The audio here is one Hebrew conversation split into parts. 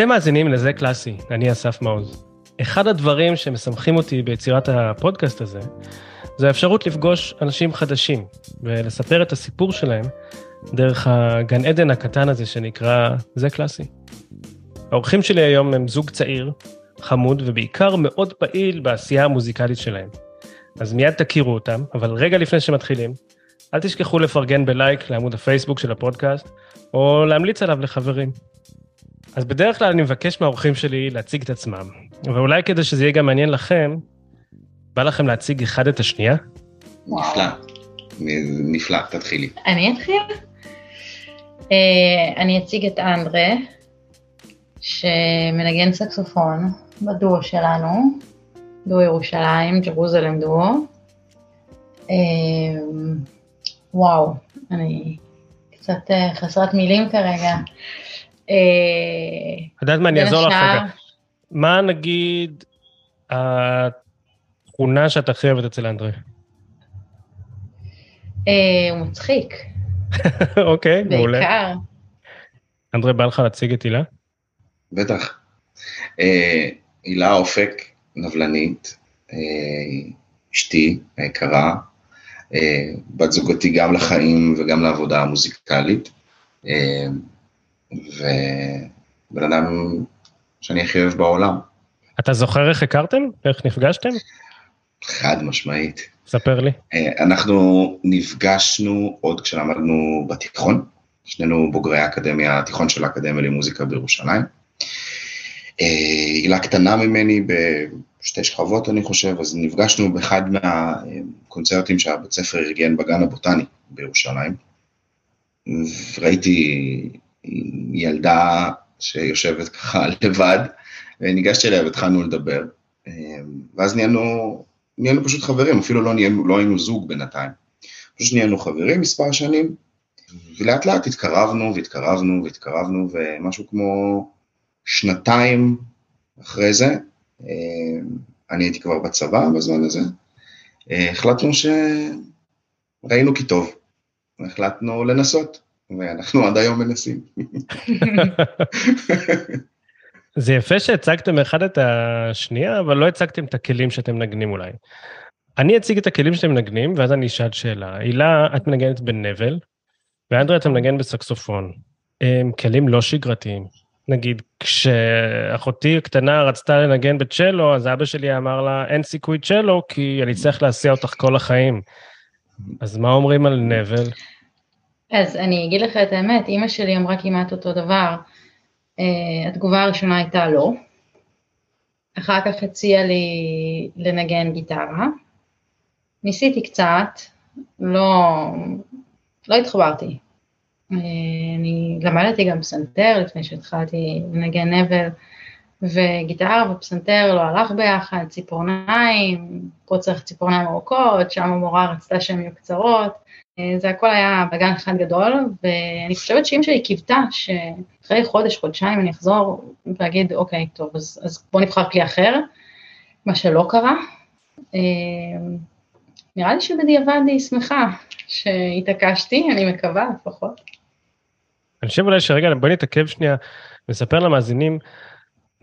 אתם מאזינים לזה קלאסי, אני אסף מעוז. אחד הדברים שמשמחים אותי ביצירת הפודקאסט הזה, זה האפשרות לפגוש אנשים חדשים ולספר את הסיפור שלהם דרך הגן עדן הקטן הזה שנקרא זה קלאסי. האורחים שלי היום הם זוג צעיר, חמוד ובעיקר מאוד פעיל בעשייה המוזיקלית שלהם. אז מיד תכירו אותם, אבל רגע לפני שמתחילים, אל תשכחו לפרגן בלייק לעמוד הפייסבוק של הפודקאסט, או להמליץ עליו לחברים. אז בדרך כלל אני מבקש מהאורחים שלי להציג את עצמם, ואולי כדי שזה יהיה גם מעניין לכם, בא לכם להציג אחד את השנייה? נפלא, נפלא, תתחילי. אני אתחיל? אה, אני אציג את אנדרה, שמנגן סקסופון בדואו שלנו, דואו ירושלים, ג'רוזלם דואו. אה, וואו, אני קצת אה, חסרת מילים כרגע. את יודעת מה, אני אעזור לך רגע. מה נגיד התכונה שאת הכי אוהבת אצל אנדרי? הוא מצחיק. אוקיי, מעולה. בעיקר. אנדרי, בא לך להציג את הילה? בטח. אה, הילה אופק, נבלנית, אה, אשתי היקרה, אה, בת זוגתי גם לחיים וגם לעבודה המוזיקלית, אה, ובן אדם שאני הכי אוהב בעולם. אתה זוכר איך הכרתם? איך נפגשתם? חד משמעית. ספר לי. אה, אנחנו נפגשנו עוד כשלמדנו בתיכון, שנינו בוגרי האקדמיה, התיכון של האקדמיה למוזיקה בירושלים. אה, הילה קטנה ממני בשתי שכבות, אני חושב, אז נפגשנו באחד מהקונצרטים שהבית ספר ארגן בגן הבוטני בירושלים. ראיתי ילדה שיושבת ככה לבד, וניגשתי אליה והתחלנו לדבר, ואז נהיינו, נהיינו פשוט חברים, אפילו לא, נהיינו, לא היינו זוג בינתיים. פשוט נהיינו חברים מספר שנים, ולאט לאט התקרבנו והתקרבנו והתקרבנו, ומשהו כמו שנתיים אחרי זה, אני הייתי כבר בצבא בזמן הזה, החלטנו שראינו כי טוב, החלטנו לנסות, ואנחנו עד היום מנסים. זה יפה שהצגתם אחד את השנייה, אבל לא הצגתם את הכלים שאתם מנגנים אולי. אני אציג את הכלים שאתם מנגנים, ואז אני אשאל שאלה. הילה, את מנגנת בנבל, ואנדרי, אתה מנגן בסקסופון. הם כלים לא שגרתיים. נגיד, כשאחותי הקטנה רצתה לנגן בצ'לו, אז אבא שלי אמר לה, אין סיכוי צ'לו, כי אני צריך להסיע אותך כל החיים. אז מה אומרים על נבל? אז אני אגיד לך את האמת, אימא שלי אמרה כמעט אותו דבר. Uh, התגובה הראשונה הייתה לא. אחר כך הציעה לי לנגן גיטרה. ניסיתי קצת, לא, לא התחברתי. Uh, אני למדתי גם פסנתר לפני שהתחלתי לנגן נבל וגיטרה ופסנתר לא הלך ביחד, ציפורניים, פה צריך ציפורניים ארוכות, שם המורה רצתה שהן יהיו קצרות. אה, זה הכל היה בגן אחד גדול, ואני חושבת שאמא שלי קיוותה שאחרי חודש, חודשיים אני אחזור ואגיד, אוקיי, טוב, אז, אז בוא נבחר כלי אחר, מה שלא קרה. אה, נראה לי שבדיעבד היא שמחה שהתעקשתי, אני מקווה לפחות. אני חושב אולי שרגע, בוא נתעכב שנייה, נספר למאזינים,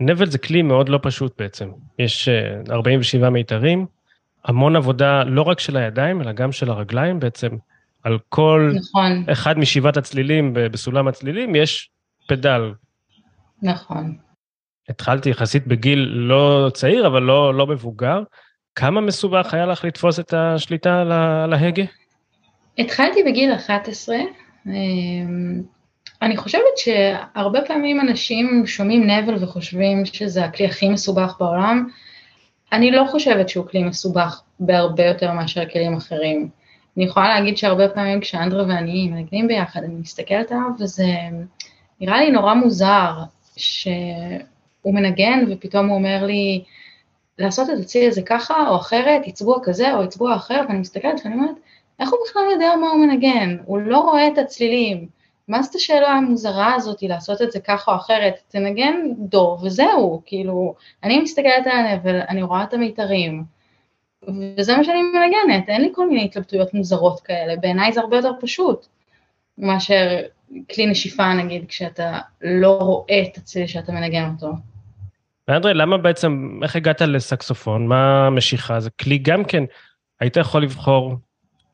נבל זה כלי מאוד לא פשוט בעצם. יש 47 מיתרים, המון עבודה לא רק של הידיים, אלא גם של הרגליים בעצם. על כל נכון. אחד משבעת הצלילים בסולם הצלילים יש פדל. נכון. התחלתי יחסית בגיל לא צעיר, אבל לא, לא מבוגר. כמה מסובך היה לך לתפוס את השליטה על ההגה? התחלתי בגיל 11. אני חושבת שהרבה פעמים אנשים שומעים נבל וחושבים שזה הכלי הכי מסובך בעולם. אני לא חושבת שהוא כלי מסובך בהרבה יותר מאשר כלים אחרים. אני יכולה להגיד שהרבה פעמים כשאנדרה ואני מנגנים ביחד, אני מסתכלת עליו וזה נראה לי נורא מוזר שהוא מנגן ופתאום הוא אומר לי לעשות את הצליל הזה ככה או אחרת, יצבוע כזה או יצבוע אחר, ואני מסתכלת ואני אומרת, איך הוא בכלל יודע מה הוא מנגן? הוא לא רואה את הצלילים. מה זאת השאלה המוזרה הזאת לעשות את זה ככה או אחרת? תנגן דו וזהו, כאילו, אני מסתכלת על הנבל, אני רואה את המיתרים. וזה מה שאני מנגנת, אין לי כל מיני התלבטויות מוזרות כאלה, בעיניי זה הרבה יותר פשוט. מאשר כלי נשיפה נגיד, כשאתה לא רואה את הצליל שאתה מנגן אותו. ואנדרי, למה בעצם, איך הגעת לסקסופון? מה המשיכה? זה כלי גם כן, היית יכול לבחור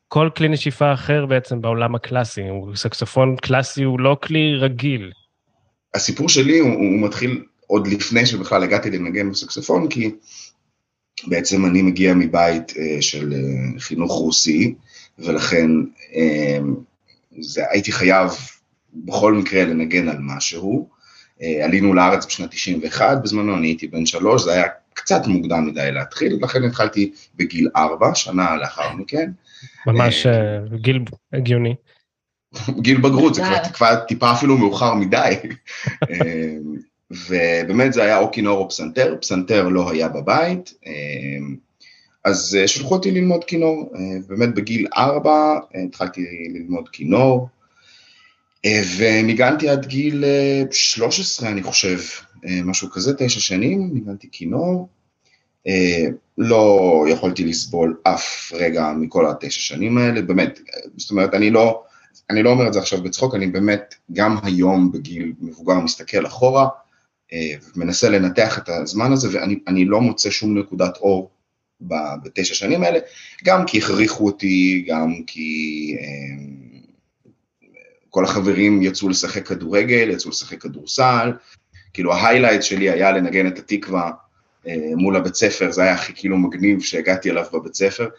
כל כלי נשיפה אחר בעצם בעולם הקלאסי. סקסופון קלאסי הוא לא כלי רגיל. הסיפור שלי הוא, הוא מתחיל עוד לפני שבכלל הגעתי לנגן בסקסופון, כי בעצם אני מגיע מבית uh, של uh, חינוך רוסי, ולכן uh, זה, הייתי חייב בכל מקרה לנגן על משהו. Uh, עלינו לארץ בשנת 91, בזמנו אני הייתי בן שלוש, זה היה קצת מוקדם מדי להתחיל, לכן התחלתי בגיל ארבע, שנה לאחר מכן. ממש uh, גיל הגיוני. גיל בגרות, זה כבר טיפה אפילו מאוחר מדי. ובאמת זה היה או כינור או פסנתר, פסנתר לא היה בבית, אז שלחו אותי ללמוד כינור, באמת בגיל ארבע התחלתי ללמוד כינור, וניגנתי עד גיל 13 אני חושב, משהו כזה, תשע שנים, ניגנתי כינור, לא יכולתי לסבול אף רגע מכל התשע שנים האלה, באמת, זאת אומרת, אני לא, אני לא אומר את זה עכשיו בצחוק, אני באמת גם היום בגיל מבוגר מסתכל אחורה, ומנסה לנתח את הזמן הזה, ואני לא מוצא שום נקודת אור בתשע שנים האלה, גם כי הכריחו אותי, גם כי כל החברים יצאו לשחק כדורגל, יצאו לשחק כדורסל, כאילו ההיילייט שלי היה לנגן את התקווה מול הבית ספר, זה היה הכי כאילו מגניב שהגעתי אליו בבית ספר,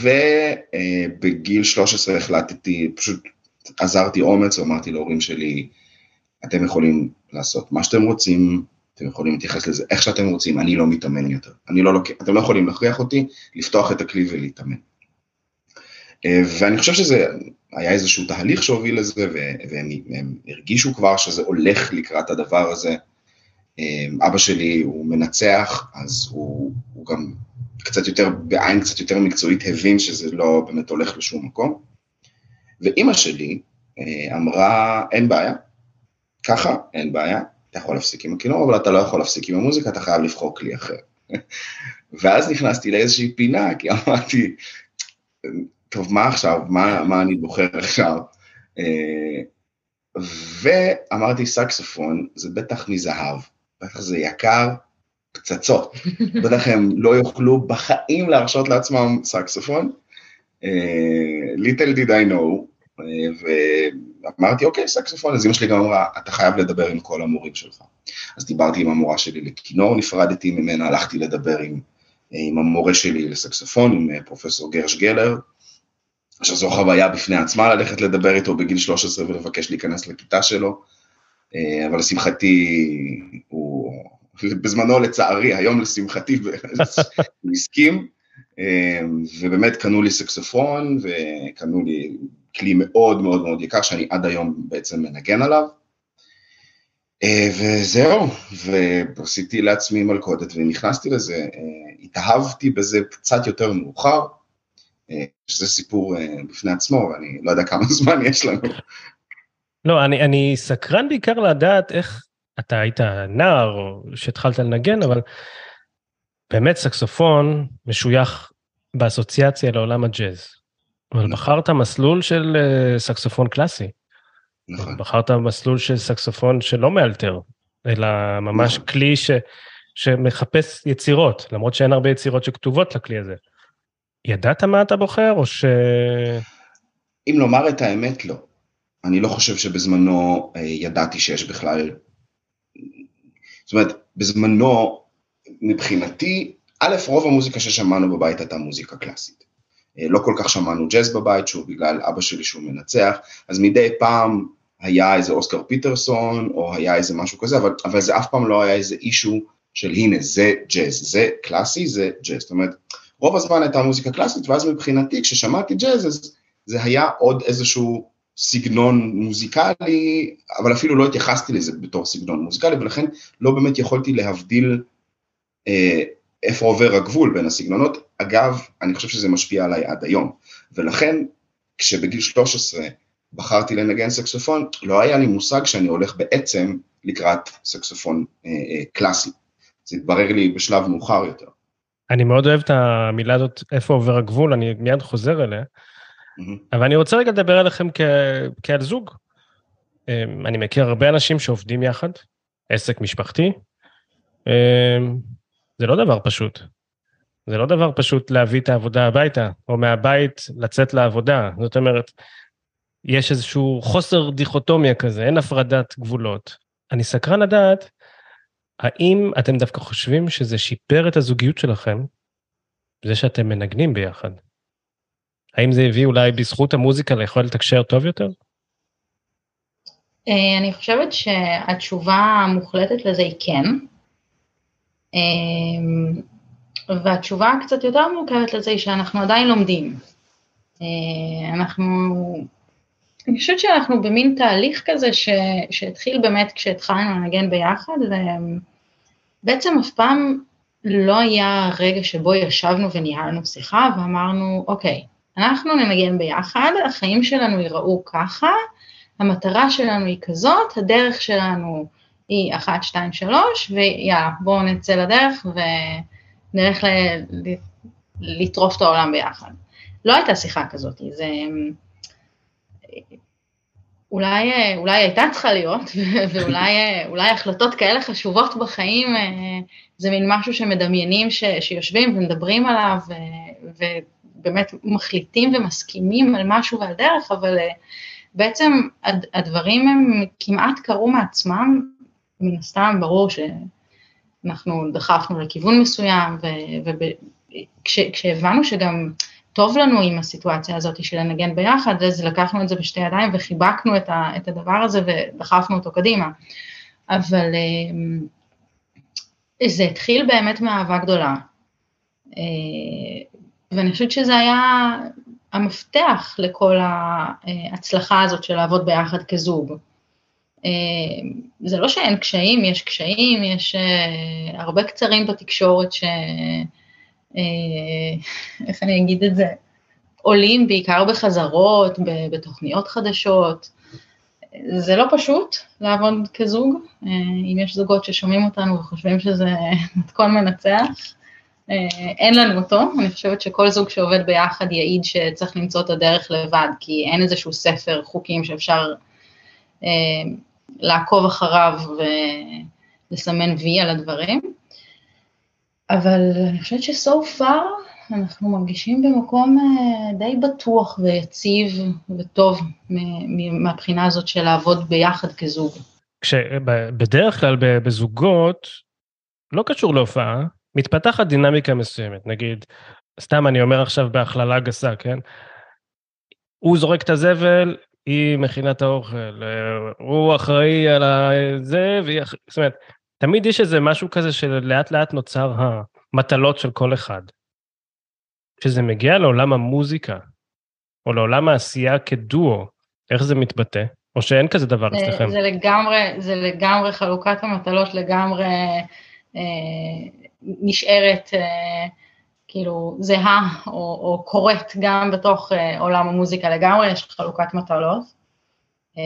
ובגיל 13 החלטתי, פשוט עזרתי אומץ, ואמרתי להורים שלי, אתם יכולים לעשות מה שאתם רוצים, אתם יכולים להתייחס לזה איך שאתם רוצים, אני לא מתאמן יותר. אני לא לוקח, אתם לא יכולים להכריח אותי לפתוח את הכלי ולהתאמן. ואני חושב שזה היה איזשהו תהליך שהוביל לזה, והם הרגישו כבר שזה הולך לקראת הדבר הזה. אבא שלי הוא מנצח, אז הוא, הוא גם קצת יותר, בעין קצת יותר מקצועית, הבין שזה לא באמת הולך לשום מקום. ואימא שלי אמרה, אין בעיה, ככה, אין בעיה, אתה יכול להפסיק עם הכינור, אבל אתה לא יכול להפסיק עם המוזיקה, אתה חייב לבחור כלי אחר. ואז נכנסתי לאיזושהי פינה, כי אמרתי, טוב, מה עכשיו? מה, מה אני בוחר עכשיו? ואמרתי, סקסופון זה בטח מזהב, בטח זה יקר, פצצות. בטח הם לא יוכלו בחיים להרשות לעצמם סקסופון. Little did I know, ואמרתי, אוקיי, סקסופון, אז אמא שלי גם אמרה, אתה חייב לדבר עם כל המורים שלך. אז דיברתי עם המורה שלי לכינור, נפרדתי ממנה, הלכתי לדבר עם, עם המורה שלי לסקסופון, עם פרופסור גרש גלר, עכשיו זו חוויה בפני עצמה ללכת לדבר איתו בגיל 13 ולבקש להיכנס לכיתה שלו, אבל לשמחתי, הוא, בזמנו לצערי, היום לשמחתי, הוא הסכים, ובאמת קנו לי סקסופון, וקנו לי כלי מאוד מאוד מאוד יקר, שאני עד היום בעצם מנגן עליו. וזהו, ועשיתי לעצמי מלכודת ונכנסתי לזה, התאהבתי בזה קצת יותר מאוחר, שזה סיפור בפני עצמו, ואני לא יודע כמה זמן יש לנו. לא, אני, אני סקרן בעיקר לדעת איך אתה היית נער או שהתחלת לנגן, אבל באמת סקסופון משוייך באסוציאציה לעולם הג'אז. אבל נכון. בחרת מסלול של סקסופון קלאסי. נכון. בחרת מסלול של סקסופון שלא מאלתר, אלא ממש נכון. כלי ש, שמחפש יצירות, למרות שאין הרבה יצירות שכתובות לכלי הזה. ידעת מה אתה בוחר, או ש... אם לומר את האמת, לא. אני לא חושב שבזמנו ידעתי שיש בכלל... זאת אומרת, בזמנו, מבחינתי, א', רוב המוזיקה ששמענו בבית הייתה מוזיקה קלאסית. לא כל כך שמענו ג'אז בבית, שהוא בגלל אבא שלי שהוא מנצח, אז מדי פעם היה איזה אוסקר פיטרסון, או היה איזה משהו כזה, אבל, אבל זה אף פעם לא היה איזה אישו של הנה, זה ג'אז, זה קלאסי, זה ג'אז. זאת אומרת, רוב הזמן הייתה מוזיקה קלאסית, ואז מבחינתי, כששמעתי ג'אז, אז זה היה עוד איזשהו סגנון מוזיקלי, אבל אפילו לא התייחסתי לזה בתור סגנון מוזיקלי, ולכן לא באמת יכולתי להבדיל אה, איפה עובר הגבול בין הסגנונות. אגב, אני חושב שזה משפיע עליי עד היום, ולכן כשבגיל 13 בחרתי לנגן סקסופון, לא היה לי מושג שאני הולך בעצם לקראת סקסופון אה, אה, קלאסי. זה התברר לי בשלב מאוחר יותר. אני מאוד אוהב את המילה הזאת, איפה עובר הגבול, אני מיד חוזר אליה, אבל אני רוצה רגע לדבר עליכם כעל זוג. אמ, אני מכיר הרבה אנשים שעובדים יחד, עסק משפחתי. זה לא דבר פשוט. זה לא דבר פשוט להביא את העבודה הביתה, או מהבית לצאת לעבודה. זאת אומרת, יש איזשהו חוסר דיכוטומיה כזה, אין הפרדת גבולות. אני סקרן לדעת, האם אתם דווקא חושבים שזה שיפר את הזוגיות שלכם, זה שאתם מנגנים ביחד? האם זה הביא אולי בזכות המוזיקה ליכול לתקשר טוב יותר? אה, אני חושבת שהתשובה המוחלטת לזה היא כן. אה, והתשובה הקצת יותר מורכבת לזה היא שאנחנו עדיין לומדים. אה, אנחנו, אני חושבת שאנחנו במין תהליך כזה ש, שהתחיל באמת כשהתחלנו לנגן ביחד, ובעצם אף פעם לא היה רגע שבו ישבנו וניהלנו שיחה ואמרנו, אוקיי, אנחנו ננגן ביחד, החיים שלנו ייראו ככה, המטרה שלנו היא כזאת, הדרך שלנו היא 1, 2, 3, ויאללה, בואו נצא לדרך ונלך ל... לטרוף את העולם ביחד. לא הייתה שיחה כזאת, זה... אולי, אולי הייתה צריכה להיות, ואולי החלטות כאלה חשובות בחיים, זה מין משהו שמדמיינים ש, שיושבים ומדברים עליו, ו, ובאמת מחליטים ומסכימים על משהו ועל דרך, אבל בעצם הדברים הם כמעט קרו מעצמם, מן הסתם ברור שאנחנו דחפנו לכיוון מסוים, וכשהבנו שגם טוב לנו עם הסיטואציה הזאת של לנגן ביחד, אז לקחנו את זה בשתי ידיים וחיבקנו את, ה, את הדבר הזה ודחפנו אותו קדימה. אבל אה, זה התחיל באמת מאהבה גדולה. אה, ואני חושבת שזה היה המפתח לכל ההצלחה הזאת של לעבוד ביחד כזוג. אה, זה לא שאין קשיים, יש קשיים, יש אה, הרבה קצרים בתקשורת ש... אה, איך אני אגיד את זה? עולים בעיקר בחזרות, בתוכניות חדשות. זה לא פשוט לעבוד כזוג, אם יש זוגות ששומעים אותנו וחושבים שזה מתכון מנצח, אין לנו אותו, אני חושבת שכל זוג שעובד ביחד יעיד שצריך למצוא את הדרך לבד, כי אין איזשהו ספר חוקים שאפשר לעקוב אחריו ולסמן וי על הדברים. אבל אני חושבת ש-so far אנחנו מרגישים במקום אה, די בטוח ויציב וטוב מהבחינה הזאת של לעבוד ביחד כזוג. כשבדרך כלל בזוגות, לא קשור להופעה, מתפתחת דינמיקה מסוימת, נגיד, סתם אני אומר עכשיו בהכללה גסה, כן? הוא זורק את הזבל, היא מכינה את האוכל, הוא אחראי על זה, והיא זאת אומרת, תמיד יש איזה משהו כזה שלאט לאט נוצר המטלות של כל אחד. כשזה מגיע לעולם המוזיקה, או לעולם העשייה כדואו, איך זה מתבטא? או שאין כזה דבר אצלכם? זה לגמרי, זה לגמרי חלוקת המטלות לגמרי אה, נשארת אה, כאילו זהה או, או קורית גם בתוך אה, עולם המוזיקה לגמרי, יש חלוקת מטלות. אה,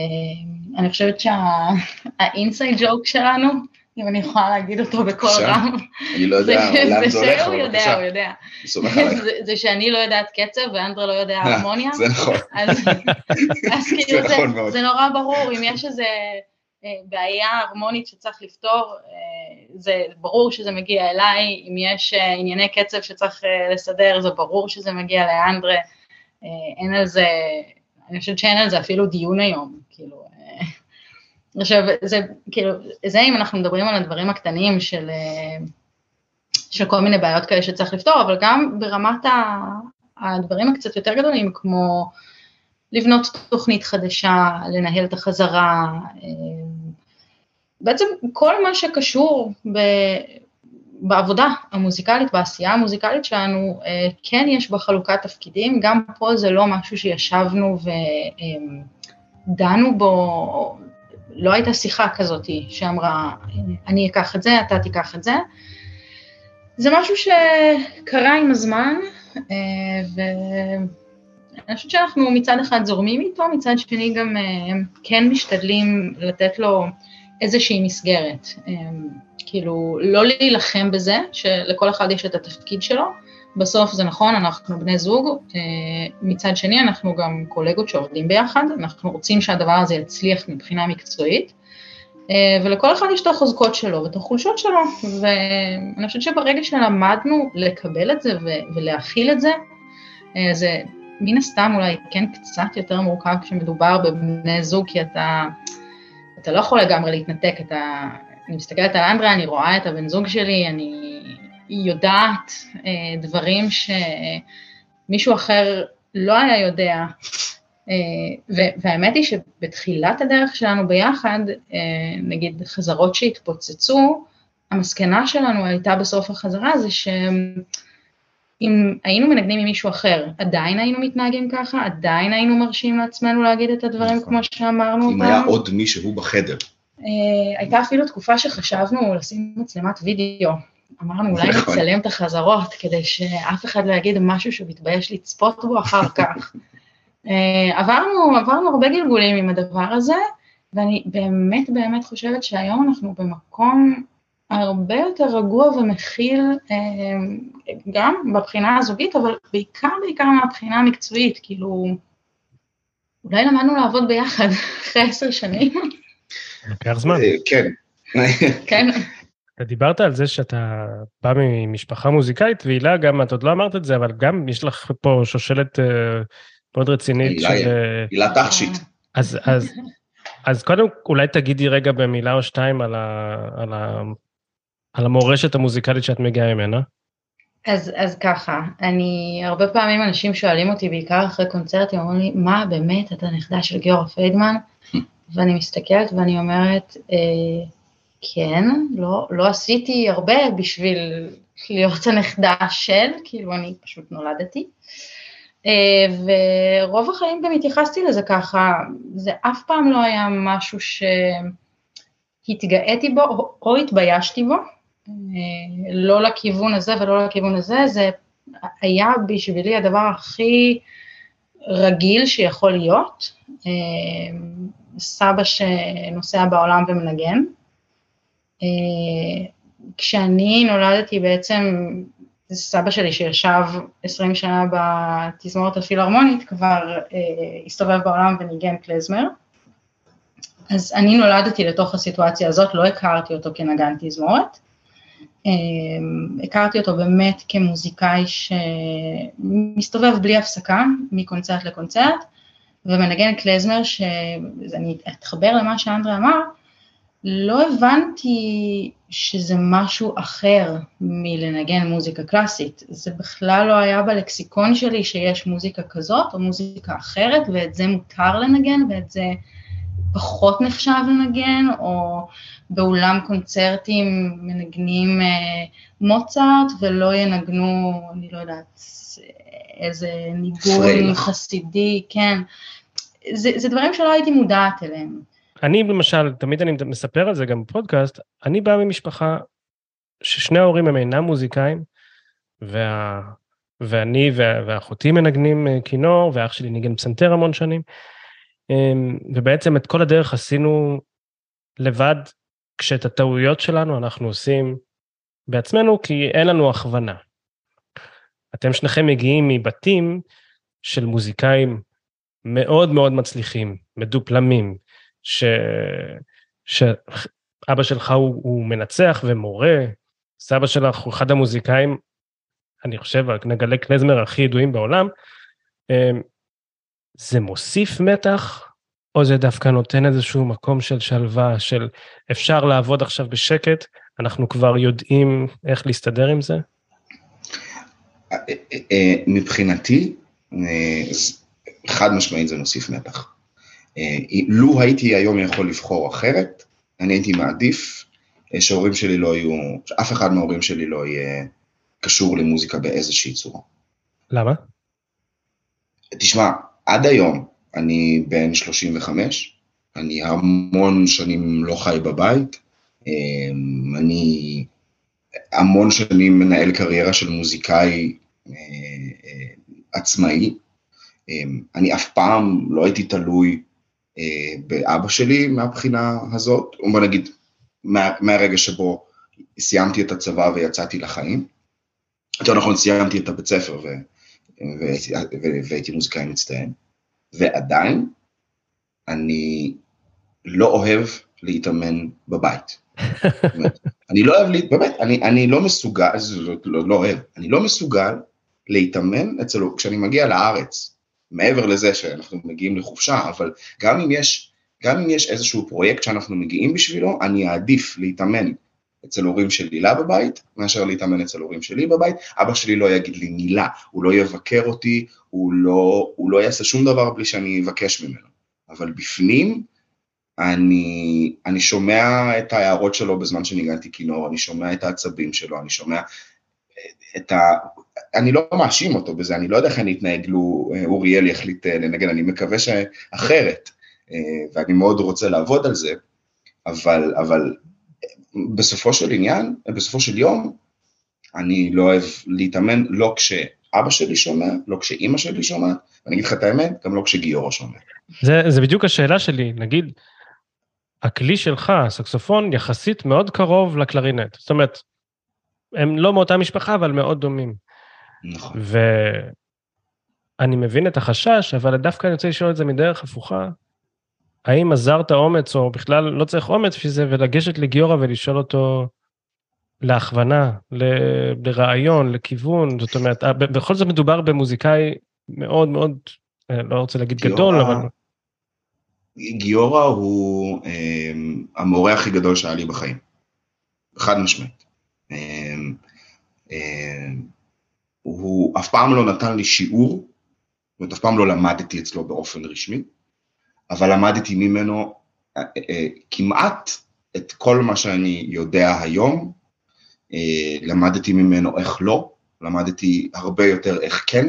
אני חושבת שהאינסייד ג'וק שלנו, אם אני יכולה להגיד אותו בקול רם, אני לא יודע לאן זה הולך, אבל בבקשה. הוא יודע, הוא יודע. זה שאני לא יודעת קצב ואנדרה לא יודע הרמוניה. זה נכון. אז כאילו נכון זה נורא ברור, אם יש איזה... בעיה הרמונית שצריך לפתור, אה, זה ברור שזה מגיע אליי, אם יש אה, ענייני קצב שצריך אה, לסדר, זה ברור שזה מגיע לאנדרה, אין על זה, אני חושבת שאין על זה אפילו דיון היום, כאילו, עכשיו, זה, כאילו, זה אם אנחנו מדברים על הדברים הקטנים של, של כל מיני בעיות כאלה שצריך לפתור, אבל גם ברמת הדברים הקצת יותר גדולים, כמו לבנות תוכנית חדשה, לנהל את החזרה, בעצם כל מה שקשור ב, בעבודה המוזיקלית, בעשייה המוזיקלית שלנו, אה, כן יש בה חלוקת תפקידים, גם פה זה לא משהו שישבנו ודנו בו, לא הייתה שיחה כזאת שאמרה, אני אקח את זה, אתה תיקח את זה. זה משהו שקרה עם הזמן, אה, ואני חושבת שאנחנו מצד אחד זורמים איתו, מצד שני גם אה, כן משתדלים לתת לו איזושהי מסגרת. אמ, כאילו, לא להילחם בזה, שלכל אחד יש את התפקיד שלו, בסוף זה נכון, אנחנו בני זוג, אה, מצד שני אנחנו גם קולגות שעובדים ביחד, אנחנו רוצים שהדבר הזה יצליח מבחינה מקצועית, אה, ולכל אחד יש את החוזקות שלו ואת החולשות שלו, ואני חושבת שברגע שלמדנו לקבל את זה ולהכיל את זה, אה, זה מן הסתם אולי כן קצת יותר מורכב כשמדובר בבני זוג, כי אתה, אתה לא יכול לגמרי להתנתק, אתה, אני מסתכלת על אנדרה, אני רואה את הבן זוג שלי, אני יודעת אה, דברים שמישהו אחר לא היה יודע, אה, והאמת היא שבתחילת הדרך שלנו ביחד, אה, נגיד חזרות שהתפוצצו, המסקנה שלנו הייתה בסוף החזרה זה שאם היינו מנגנים עם מישהו אחר, עדיין היינו מתנהגים ככה, עדיין היינו מרשים לעצמנו להגיד את הדברים נכון. כמו שאמרנו אותם. אם היה עוד מישהו בחדר. הייתה אפילו תקופה שחשבנו לשים מצלמת וידאו אמרנו, אולי נכון. נצלם את החזרות, כדי שאף אחד לא יגיד משהו שהוא מתבייש לצפות בו אחר כך. אה, עברנו, עברנו הרבה גלגולים עם הדבר הזה, ואני באמת באמת חושבת שהיום אנחנו במקום הרבה יותר רגוע ומכיל, אה, גם בבחינה הזוגית, אבל בעיקר בעיקר מהבחינה המקצועית, כאילו, אולי למדנו לעבוד ביחד אחרי עשר שנים. לוקח זמן. אה, כן. כן. אתה דיברת על זה שאתה בא ממשפחה מוזיקאית, והילה גם, את עוד לא אמרת את זה, אבל גם יש לך פה שושלת uh, מאוד רצינית. הילה, של... הילה תכשיט. אז, אז, אז קודם אולי תגידי רגע במילה או שתיים על, ה, על, ה, על המורשת המוזיקלית שאת מגיעה ממנה. אז, אז ככה, אני, הרבה פעמים אנשים שואלים אותי, בעיקר אחרי קונצרטים, אומרים לי, מה באמת, אתה נכדה של גיורא פיידמן? ואני מסתכלת ואני אומרת, אה, כן, לא, לא עשיתי הרבה בשביל להיות הנכדה של, כאילו אני פשוט נולדתי. אה, ורוב החיים גם התייחסתי לזה ככה, זה אף פעם לא היה משהו שהתגאיתי בו או, או התביישתי בו, לא לכיוון הזה ולא לכיוון הזה, זה היה בשבילי הדבר הכי רגיל שיכול להיות. אה, סבא שנוסע בעולם ומנגן, אה, כשאני נולדתי בעצם, סבא שלי שישב 20 שנה בתזמורת הפילהרמונית כבר אה, הסתובב בעולם וניגן קלזמר. אז אני נולדתי לתוך הסיטואציה הזאת, לא הכרתי אותו כנגן תזמורת. אה, הכרתי אותו באמת כמוזיקאי שמסתובב בלי הפסקה, מקונצרט לקונצרט, ומנגן קלזמר, שאני אתחבר למה שאנדרה אמר, לא הבנתי שזה משהו אחר מלנגן מוזיקה קלאסית. זה בכלל לא היה בלקסיקון שלי שיש מוזיקה כזאת או מוזיקה אחרת, ואת זה מותר לנגן ואת זה פחות נחשב לנגן, או באולם קונצרטים מנגנים אה, מוצרט ולא ינגנו, אני לא יודעת, איזה ניגון חסידי, כן. זה, זה דברים שלא הייתי מודעת אליהם. אני למשל, תמיד אני מספר על זה גם בפודקאסט, אני בא ממשפחה ששני ההורים הם אינם מוזיקאים, וה... ואני וה... ואחותי מנגנים אה, כינור, ואח שלי ניגן פסנתר המון שנים, ובעצם את כל הדרך עשינו לבד, כשאת הטעויות שלנו אנחנו עושים בעצמנו, כי אין לנו הכוונה. אתם שניכם מגיעים מבתים של מוזיקאים מאוד מאוד מצליחים, מדופלמים, ש... שאבא שלך הוא, הוא מנצח ומורה, סבא שלך הוא אחד המוזיקאים, אני חושב, נגלי קלזמר הכי ידועים בעולם, אמ, זה מוסיף מתח, או זה דווקא נותן איזשהו מקום של שלווה, של אפשר לעבוד עכשיו בשקט, אנחנו כבר יודעים איך להסתדר עם זה? אה, אה, אה, מבחינתי, חד משמעית זה מוסיף מתח. אה, לו הייתי היום יכול לבחור אחרת, אני הייתי מעדיף אה, שההורים שלי לא יהיו, שאף אחד מההורים שלי לא יהיה קשור למוזיקה באיזושהי צורה. למה? תשמע, עד היום אני בן 35, אני המון שנים לא חי בבית, אה, אני המון שנים מנהל קריירה של מוזיקאי עצמאי, אני אף פעם לא הייתי תלוי אה, באבא שלי מהבחינה הזאת, או בוא נגיד מה, מהרגע שבו סיימתי את הצבא ויצאתי לחיים. יותר נכון, סיימתי את הבית ספר ו... והייתי מוזיקאי מצטיין, ועדיין אני לא אוהב להתאמן בבית. אני לא אוהב, באמת, אני, אני לא מסוגל, לא, לא אוהב, אני לא מסוגל להתאמן אצלו כשאני מגיע לארץ, מעבר לזה שאנחנו מגיעים לחופשה, אבל גם אם יש, גם אם יש איזשהו פרויקט שאנחנו מגיעים בשבילו, אני אעדיף להתאמן אצל הורים של הילה בבית, מאשר להתאמן אצל הורים שלי בבית. אבא שלי לא יגיד לי מילה, הוא לא יבקר אותי, הוא לא, הוא לא יעשה שום דבר בלי שאני אבקש ממנו. אבל בפנים, אני, אני שומע את ההערות שלו בזמן שניגנתי כינור, אני שומע את העצבים שלו, אני שומע את ה... אני לא מאשים אותו בזה, אני לא יודע איך אני אתנהג לו אוריאל יחליט אה, לנגן, אני מקווה שאחרת, אה, ואני מאוד רוצה לעבוד על זה, אבל, אבל בסופו של עניין, בסופו של יום, אני לא אוהב להתאמן, לא כשאבא שלי שומע, לא כשאימא שלי שומעת, ואני אגיד לך את האמת, גם לא כשגיורא שומע. זה, זה בדיוק השאלה שלי, נגיד, הכלי שלך, הסקסופון, יחסית מאוד קרוב לקלרינט. זאת אומרת, הם לא מאותה משפחה, אבל מאוד דומים. נכון. ואני מבין את החשש, אבל דווקא אני רוצה לשאול את זה מדרך הפוכה. האם עזרת אומץ, או בכלל לא צריך אומץ בשביל זה, ולגשת לגיורא ולשאול אותו להכוונה, ל- לרעיון, לכיוון, זאת אומרת, בכל זאת מדובר במוזיקאי מאוד מאוד, אה, לא רוצה להגיד גיורא, גדול, אבל... גיורא הוא אה, המורה הכי גדול שהיה לי בחיים, חד משמעית. אה, אה, הוא אף פעם לא נתן לי שיעור, זאת אומרת, אף פעם לא למדתי אצלו באופן רשמי, אבל למדתי ממנו אה, אה, כמעט את כל מה שאני יודע היום, אה, למדתי ממנו איך לא, למדתי הרבה יותר איך כן,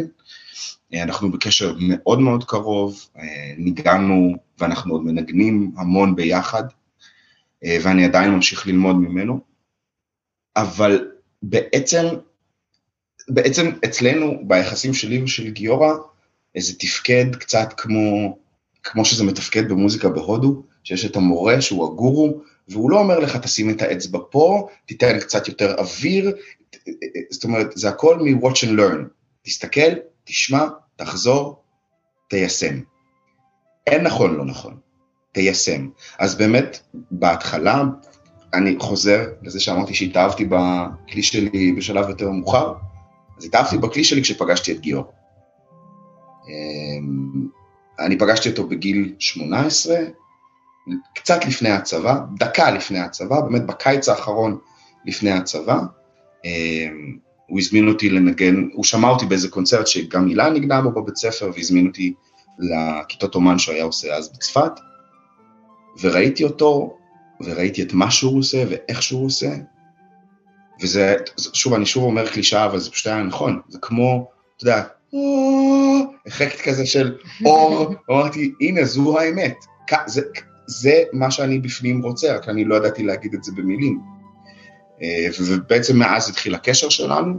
אנחנו בקשר מאוד מאוד קרוב, ניגענו ואנחנו עוד מנגנים המון ביחד, ואני עדיין ממשיך ללמוד ממנו, אבל בעצם, בעצם אצלנו, ביחסים שלי ושל גיורא, זה תפקד קצת כמו כמו שזה מתפקד במוזיקה בהודו, שיש את המורה שהוא הגורו, והוא לא אומר לך תשים את האצבע פה, תיתן קצת יותר אוויר, זאת אומרת, זה הכל מ-watch and learn. תסתכל, תשמע, תחזור, תיישם. אין נכון, לא נכון, תיישם. אז באמת, בהתחלה, אני חוזר לזה שאמרתי שהתאהבתי בכלי שלי בשלב יותר מאוחר, אז התאהבתי בכלי שלי כשפגשתי את גיאור. אני פגשתי אותו בגיל 18, קצת לפני הצבא, דקה לפני הצבא, באמת בקיץ האחרון לפני הצבא. אמ, הוא הזמין אותי לנגן, הוא שמע אותי באיזה קונצרט שגם הילה נגנה בו בבית ספר, והזמין אותי לכיתות אומן שהוא היה עושה אז בצפת, וראיתי אותו, וראיתי את מה שהוא עושה ואיך שהוא עושה, וזה, שוב, אני שוב אומר קלישאה, אבל זה פשוט היה נכון, זה כמו, אתה יודע, אפקט כזה של אור, אמרתי, הנה, זו האמת. זה, זה מה שאני בפנים רוצה, רק אני לא ידעתי להגיד את זה במילים. אה, ובעצם מאז התחיל הקשר שלנו,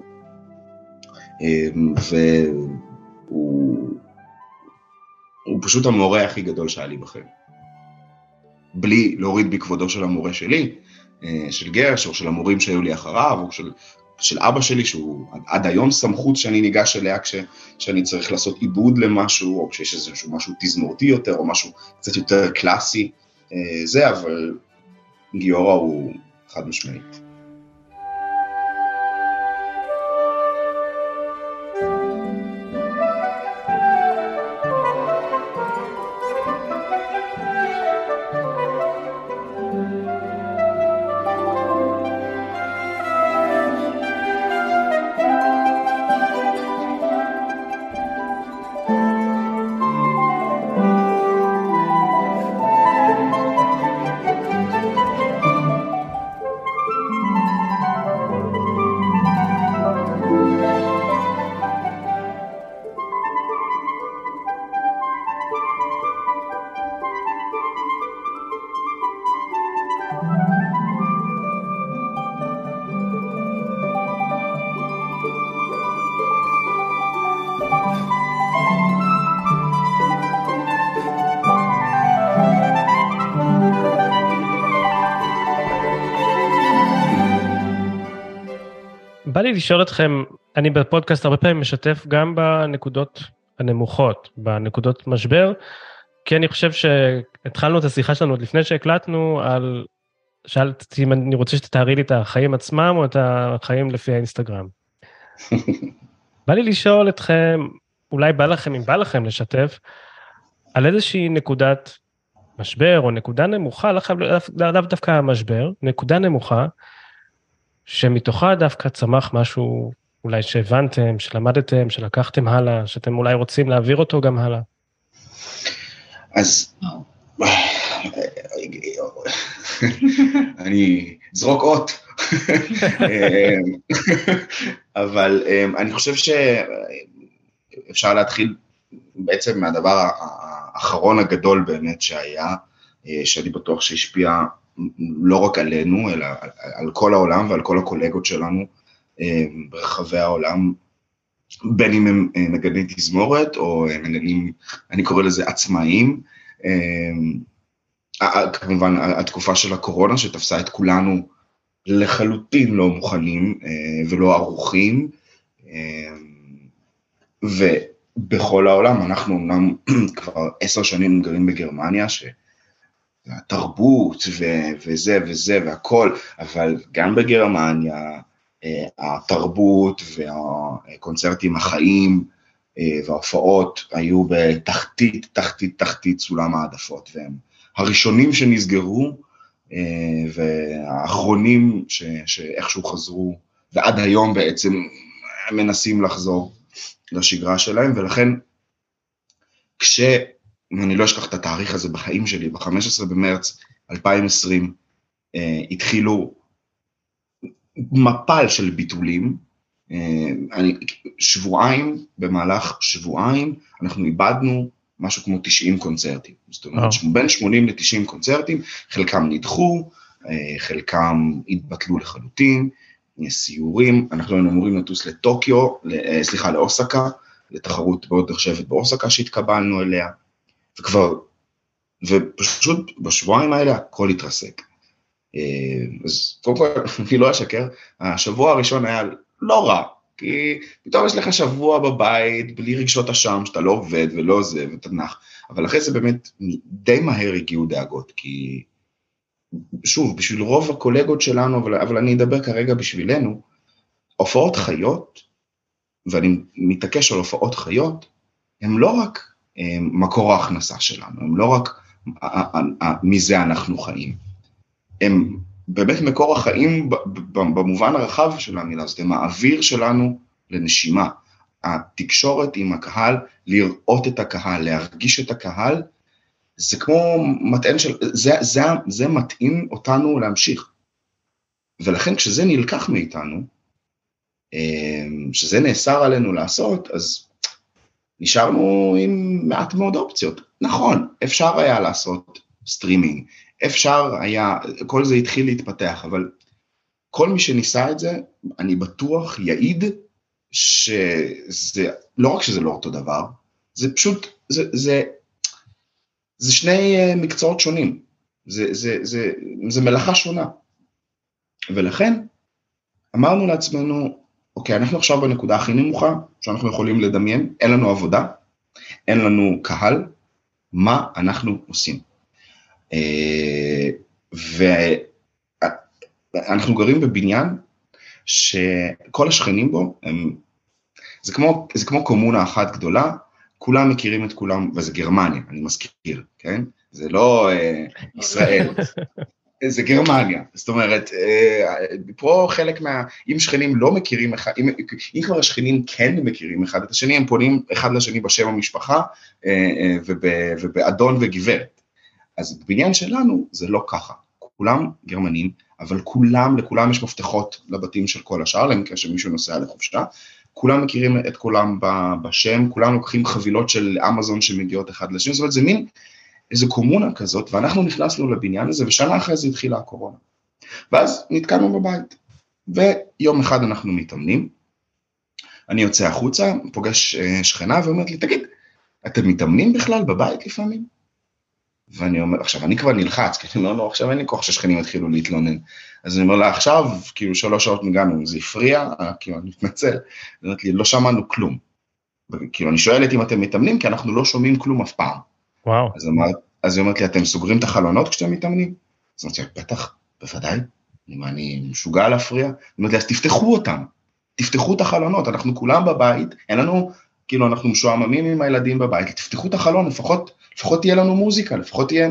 אה, והוא הוא פשוט המורה הכי גדול שהיה לי בחיים. בלי להוריד בכבודו של המורה שלי, אה, של גרש, או של המורים שהיו לי אחריו, או של של אבא שלי, שהוא עד היום סמכות שאני ניגש אליה כשאני צריך לעשות עיבוד למשהו, או כשיש איזשהו משהו תזמורתי יותר, או משהו קצת יותר קלאסי, אה, זה, אבל גיורא הוא חד משמעית. בא לי לשאול אתכם אני בפודקאסט הרבה פעמים משתף גם בנקודות הנמוכות, בנקודות משבר, כי אני חושב שהתחלנו את השיחה שלנו עוד לפני שהקלטנו על, שאלתי אם אני רוצה שתתארי לי את החיים עצמם או את החיים לפי האינסטגרם. בא לי לשאול אתכם, אולי בא לכם, אם בא לכם לשתף, על איזושהי נקודת משבר או נקודה נמוכה, לאו לא, לא דווקא המשבר, נקודה נמוכה, שמתוכה דווקא צמח משהו אולי שהבנתם, שלמדתם, שלקחתם הלאה, שאתם אולי רוצים להעביר אותו גם הלאה. אז אני זרוק אות, אבל אמ, אני חושב שאפשר להתחיל בעצם מהדבר האחרון הגדול באמת שהיה, אה, שאני בטוח שהשפיע לא רק עלינו, אלא על כל העולם ועל כל הקולגות שלנו אה, ברחבי העולם, בין אם הם אה, נגני תזמורת או נגנים, אני קורא לזה עצמאיים. כמובן, התקופה של הקורונה שתפסה את כולנו לחלוטין לא מוכנים ולא ערוכים. ו... בכל העולם, אנחנו אמנם כבר עשר שנים גרים בגרמניה, שהתרבות ו- וזה וזה והכל, אבל גם בגרמניה אה, התרבות והקונצרטים החיים אה, וההופעות היו בתחתית, תחתית, תחתית סולם העדפות, והם הראשונים שנסגרו אה, והאחרונים ש- שאיכשהו חזרו, ועד היום בעצם מנסים לחזור. לשגרה שלהם, ולכן כש... אני לא אשכח את התאריך הזה בחיים שלי, ב-15 במרץ 2020 אה, התחילו מפל של ביטולים, אה, אני, שבועיים, במהלך שבועיים, אנחנו איבדנו משהו כמו 90 קונצרטים. זאת אומרת, oh. בין 80 ל-90 קונצרטים, חלקם נדחו, אה, חלקם התבטלו לחלוטין, סיורים, אנחנו היינו אמורים לטוס לטוקיו, אה, סליחה, לאוסקה, לתחרות מאוד נחשבת באוסקה שהתקבלנו אליה, וכבר, ופשוט בשבועיים האלה הכל התרסק. אה, אז קודם כל, אני לא אשקר, השבוע הראשון היה לא רע, כי פתאום יש לך שבוע בבית, בלי רגשות אשם, שאתה לא עובד ולא זה, ואתה נח, אבל אחרי זה באמת די מהר הגיעו דאגות, כי שוב, בשביל רוב הקולגות שלנו, אבל, אבל אני אדבר כרגע בשבילנו, הופעות חיות, ואני מתעקש על הופעות חיות, הם לא רק מקור ההכנסה שלנו, הם לא רק מזה אנחנו חיים, הם באמת מקור החיים במובן הרחב של המילה הזאת, הם האוויר שלנו לנשימה. התקשורת עם הקהל, לראות את הקהל, להרגיש את הקהל, זה כמו מטען של, זה, זה, זה מטעין אותנו להמשיך. ולכן כשזה נלקח מאיתנו, אמ, שזה נאסר עלינו לעשות, אז נשארנו עם מעט מאוד אופציות. נכון, אפשר היה לעשות סטרימינג, אפשר היה, כל זה התחיל להתפתח, אבל כל מי שניסה את זה, אני בטוח יעיד שזה, לא רק שזה לא אותו דבר, זה פשוט, זה, זה זה שני אה, מקצועות שונים, זה, זה, זה, זה מלאכה שונה. ולכן אמרנו לעצמנו, אוקיי, אנחנו עכשיו בנקודה הכי נמוכה שאנחנו יכולים לדמיין, אין לנו עבודה, אין לנו קהל, מה אנחנו עושים? אה, ואנחנו גרים בבניין שכל השכנים בו הם, זה כמו, זה כמו קומונה אחת גדולה, כולם מכירים את כולם, וזה גרמניה, אני מזכיר, כן? זה לא אה, ישראל, זה גרמניה. זאת אומרת, אה, פה חלק מה... אם שכנים לא מכירים אחד, אם, אם כבר השכנים כן מכירים אחד את השני, הם פונים אחד לשני בשם המשפחה אה, אה, וב, ובאדון וגברת. אז בבניין שלנו זה לא ככה. כולם גרמנים, אבל כולם, לכולם יש מפתחות לבתים של כל השאר, למקרה שמישהו נוסע לחופשה, כולם מכירים את כולם בשם, כולם לוקחים חבילות של אמזון שמגיעות אחד לשני, זאת אומרת זה מין איזו קומונה כזאת, ואנחנו נכנסנו לבניין הזה, ושנה אחרי זה התחילה הקורונה. ואז נתקענו בבית, ויום אחד אנחנו מתאמנים, אני יוצא החוצה, פוגש אה, שכנה ואומרת לי, תגיד, אתם מתאמנים בכלל בבית לפעמים? ואני אומר, עכשיו, אני כבר נלחץ, כי אני אומר לו, עכשיו אין לי כוח שהשכנים יתחילו להתלונן. אז אני אומר לה, עכשיו, כאילו, שלוש שעות ניגענו, זה הפריע? כאילו, אני מתנצל. היא אומרת לי, לא שמענו כלום. כאילו, אני שואלת אם אתם מתאמנים, כי אנחנו לא שומעים כלום אף פעם. וואו. אז, אמר, אז היא אומרת לי, אתם סוגרים את החלונות כשאתם מתאמנים? אז אמרתי, בטח, בוודאי. מה, אני משוגע להפריע? היא אומרת לי, אז תפתחו אותם. תפתחו את החלונות, אנחנו כולם בבית, אין לנו, כאילו, אנחנו משועממים עם הילדים בבית, תפתחו את החלון, לפחות, לפחות תהיה לנו מוזיקה, לפחות תהיה...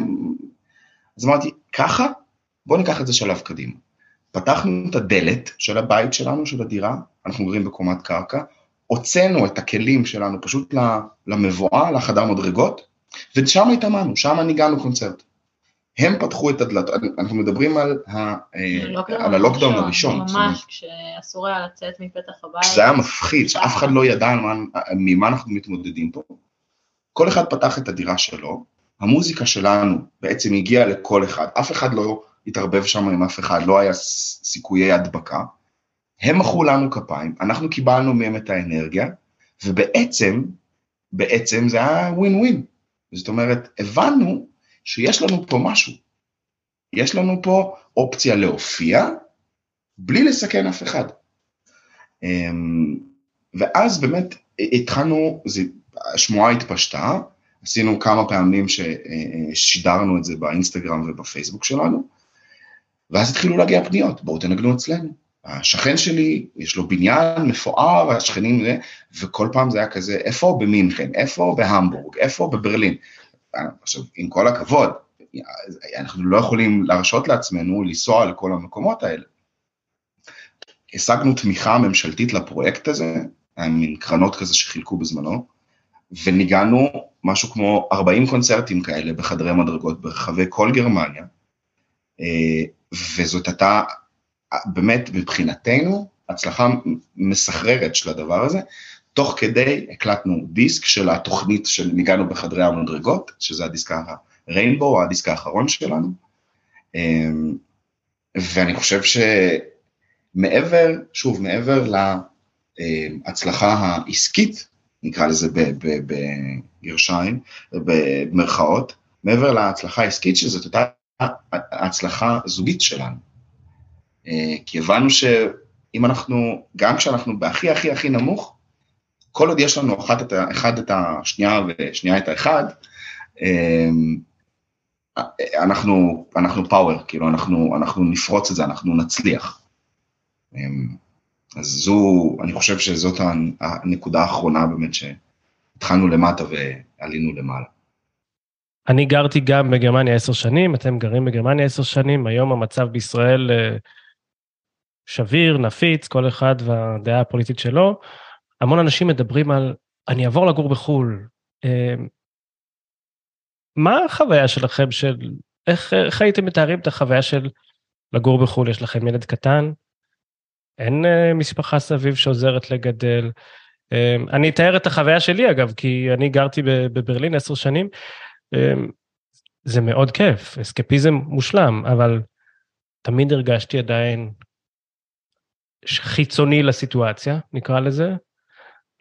אז אמרתי, ככה? בואו ניקח את זה שלב קדימה. פתחנו את הדלת של הבית שלנו, של הדירה, אנחנו גרים בקומת קרקע, הוצאנו את הכלים שלנו פשוט למבואה, לחדר מדרגות, ושם התאמנו, שם ניגענו קונצרט. הם פתחו את הדלת, אנחנו מדברים על, ה, אה, על הלוקדאון הראשון. ממש, כשאסור היה לצאת מפתח הבית. זה היה מפחיד, שאף אחד לא ידע מה, ממה אנחנו מתמודדים פה. כל אחד פתח את הדירה שלו, המוזיקה שלנו בעצם הגיעה לכל אחד, אף אחד לא התערבב שם עם אף אחד, לא היה סיכויי הדבקה. הם מחאו לנו כפיים, אנחנו קיבלנו מהם את האנרגיה, ובעצם, בעצם זה היה ווין ווין. זאת אומרת, הבנו שיש לנו פה משהו. יש לנו פה אופציה להופיע בלי לסכן אף אחד. אמ, ואז באמת התחלנו, השמועה התפשטה, עשינו כמה פעמים ששידרנו את זה באינסטגרם ובפייסבוק שלנו, ואז התחילו להגיע פניות, בואו תנגנו אצלנו. השכן שלי, יש לו בניין מפואר, השכנים, וכל פעם זה היה כזה, איפה במינכן, איפה בהמבורג, איפה בברלין. עכשיו, עם כל הכבוד, אנחנו לא יכולים להרשות לעצמנו לנסוע לכל המקומות האלה. השגנו תמיכה ממשלתית לפרויקט הזה, מין קרנות כזה שחילקו בזמנו, וניגענו משהו כמו 40 קונצרטים כאלה בחדרי מדרגות ברחבי כל גרמניה, אה, וזאת הייתה באמת מבחינתנו הצלחה מסחררת של הדבר הזה, תוך כדי הקלטנו דיסק של התוכנית של ניגענו בחדרי המדרגות, שזה הדיסק הריינבו, הדיסק האחרון שלנו, אמ, ואני חושב שמעבר, שוב, מעבר להצלחה העסקית, נקרא לזה בגרשיים, במרכאות, מעבר להצלחה העסקית שזאת הייתה ההצלחה הזוגית שלנו. אה, כי הבנו שאם אנחנו, גם כשאנחנו בהכי הכי הכי נמוך, כל עוד יש לנו אחת את ה, אחד את השנייה ושנייה את האחד, אמ, אנחנו, אנחנו פאוור, כאילו אנחנו, אנחנו נפרוץ את זה, אנחנו נצליח. אמ, אז זו, אני חושב שזאת הנקודה האחרונה באמת שהתחלנו למטה ועלינו למעלה. אני גרתי גם בגרמניה עשר שנים, אתם גרים בגרמניה עשר שנים, היום המצב בישראל אה, שביר, נפיץ, כל אחד והדעה הפוליטית שלו. המון אנשים מדברים על, אני אעבור לגור בחו"ל. אמ, מה החוויה שלכם של, איך, איך הייתם מתארים את החוויה של לגור בחו"ל? יש לכם ילד קטן? אין uh, משפחה סביב שעוזרת לגדל? Um, אני אתאר את החוויה שלי אגב, כי אני גרתי בברלין עשר שנים. זה מאוד כיף, אסקפיזם מושלם, אבל תמיד הרגשתי עדיין חיצוני לסיטואציה, נקרא לזה.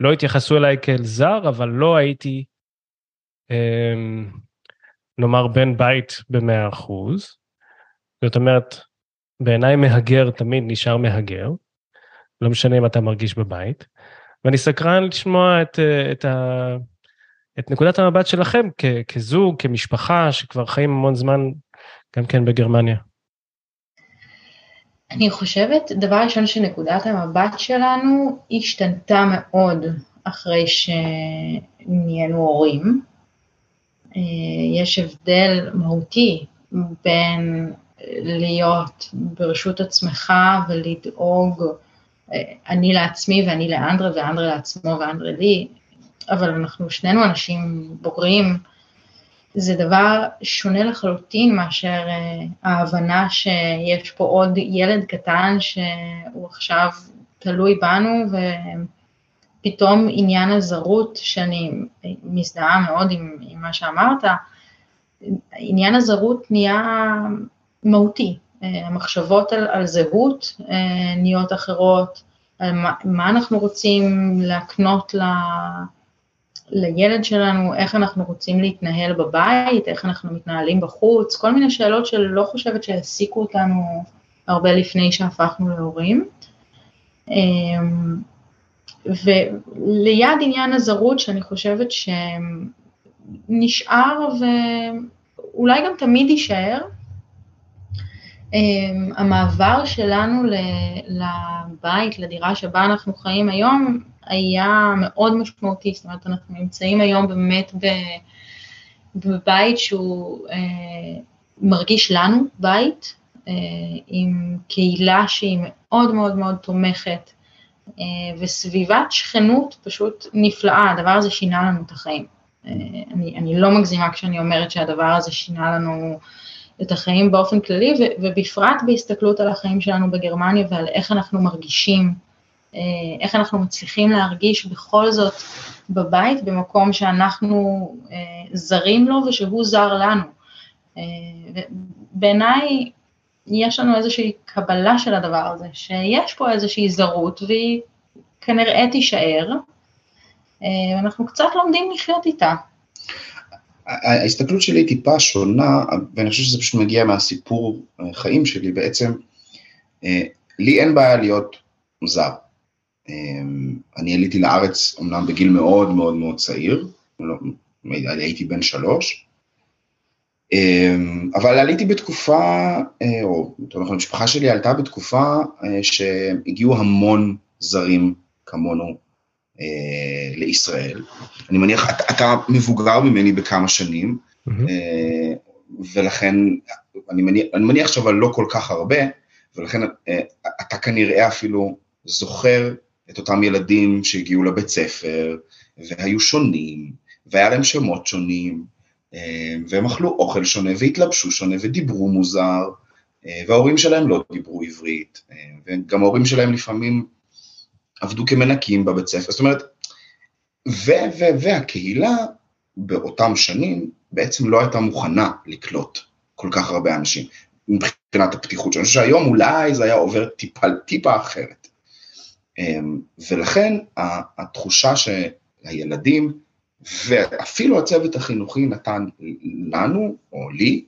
לא התייחסו אליי כאל זר, אבל לא הייתי, אמ, נאמר, בן בית במאה אחוז. זאת אומרת, בעיניי מהגר תמיד נשאר מהגר, לא משנה אם אתה מרגיש בבית. ואני סקרן לשמוע את, את, ה, את נקודת המבט שלכם כ, כזוג, כמשפחה, שכבר חיים המון זמן גם כן בגרמניה. אני חושבת, דבר ראשון, שנקודת המבט שלנו השתנתה מאוד אחרי שנהיינו הורים. אה, יש הבדל מהותי בין להיות ברשות עצמך ולדאוג אה, אני לעצמי ואני לאנדרה ואנדרה לעצמו ואנדרה לי, אבל אנחנו שנינו אנשים בוגרים, זה דבר שונה לחלוטין מאשר uh, ההבנה שיש פה עוד ילד קטן שהוא עכשיו תלוי בנו, ופתאום עניין הזרות, שאני מזדהה מאוד עם, עם מה שאמרת, עניין הזרות נהיה מהותי. Uh, המחשבות על, על זהות uh, נהיות אחרות, על מה, מה אנחנו רוצים להקנות ל... לילד שלנו, איך אנחנו רוצים להתנהל בבית, איך אנחנו מתנהלים בחוץ, כל מיני שאלות שלא חושבת שהעסיקו אותנו הרבה לפני שהפכנו להורים. אמ, וליד עניין הזרות, שאני חושבת שנשאר ואולי גם תמיד יישאר, אמ, המעבר שלנו לבית, לדירה שבה אנחנו חיים היום, היה מאוד משמעותי, זאת אומרת, אנחנו נמצאים היום באמת בבית שהוא אה, מרגיש לנו בית, אה, עם קהילה שהיא מאוד מאוד מאוד תומכת, אה, וסביבת שכנות פשוט נפלאה, הדבר הזה שינה לנו את החיים. אה, אני, אני לא מגזימה כשאני אומרת שהדבר הזה שינה לנו את החיים באופן כללי, ו, ובפרט בהסתכלות על החיים שלנו בגרמניה ועל איך אנחנו מרגישים, איך אנחנו מצליחים להרגיש בכל זאת בבית, במקום שאנחנו זרים לו ושהוא זר לנו. בעיניי יש לנו איזושהי קבלה של הדבר הזה, שיש פה איזושהי זרות והיא כנראה תישאר, אה, ואנחנו קצת לומדים לחיות איתה. ההסתכלות שלי היא טיפה שונה, ואני חושב שזה פשוט מגיע מהסיפור אה, חיים שלי בעצם. אה, לי אין בעיה להיות זר. אני עליתי לארץ אמנם בגיל מאוד מאוד מאוד צעיר, לא, הייתי בן שלוש, אבל עליתי בתקופה, אה, או יותר נכון, המשפחה שלי עלתה בתקופה אה, שהגיעו המון זרים כמונו אה, לישראל. אני מניח, אתה, אתה מבוגר ממני בכמה שנים, mm-hmm. ולכן, אני מניח, אני מניח עכשיו לא כל כך הרבה, ולכן אתה כנראה אפילו זוכר את אותם ילדים שהגיעו לבית ספר, והיו שונים, והיה להם שמות שונים, אה, והם אכלו אוכל שונה והתלבשו שונה ודיברו מוזר, אה, וההורים שלהם לא דיברו עברית, אה, וגם ההורים שלהם לפעמים עבדו כמנקים בבית ספר, זאת אומרת, ו- ו- והקהילה באותם שנים בעצם לא הייתה מוכנה לקלוט כל כך הרבה אנשים מבחינת הפתיחות שלנו, שהיום אולי זה היה עובר טיפה, טיפה אחרת. ולכן התחושה שהילדים ואפילו הצוות החינוכי נתן לנו, או לי,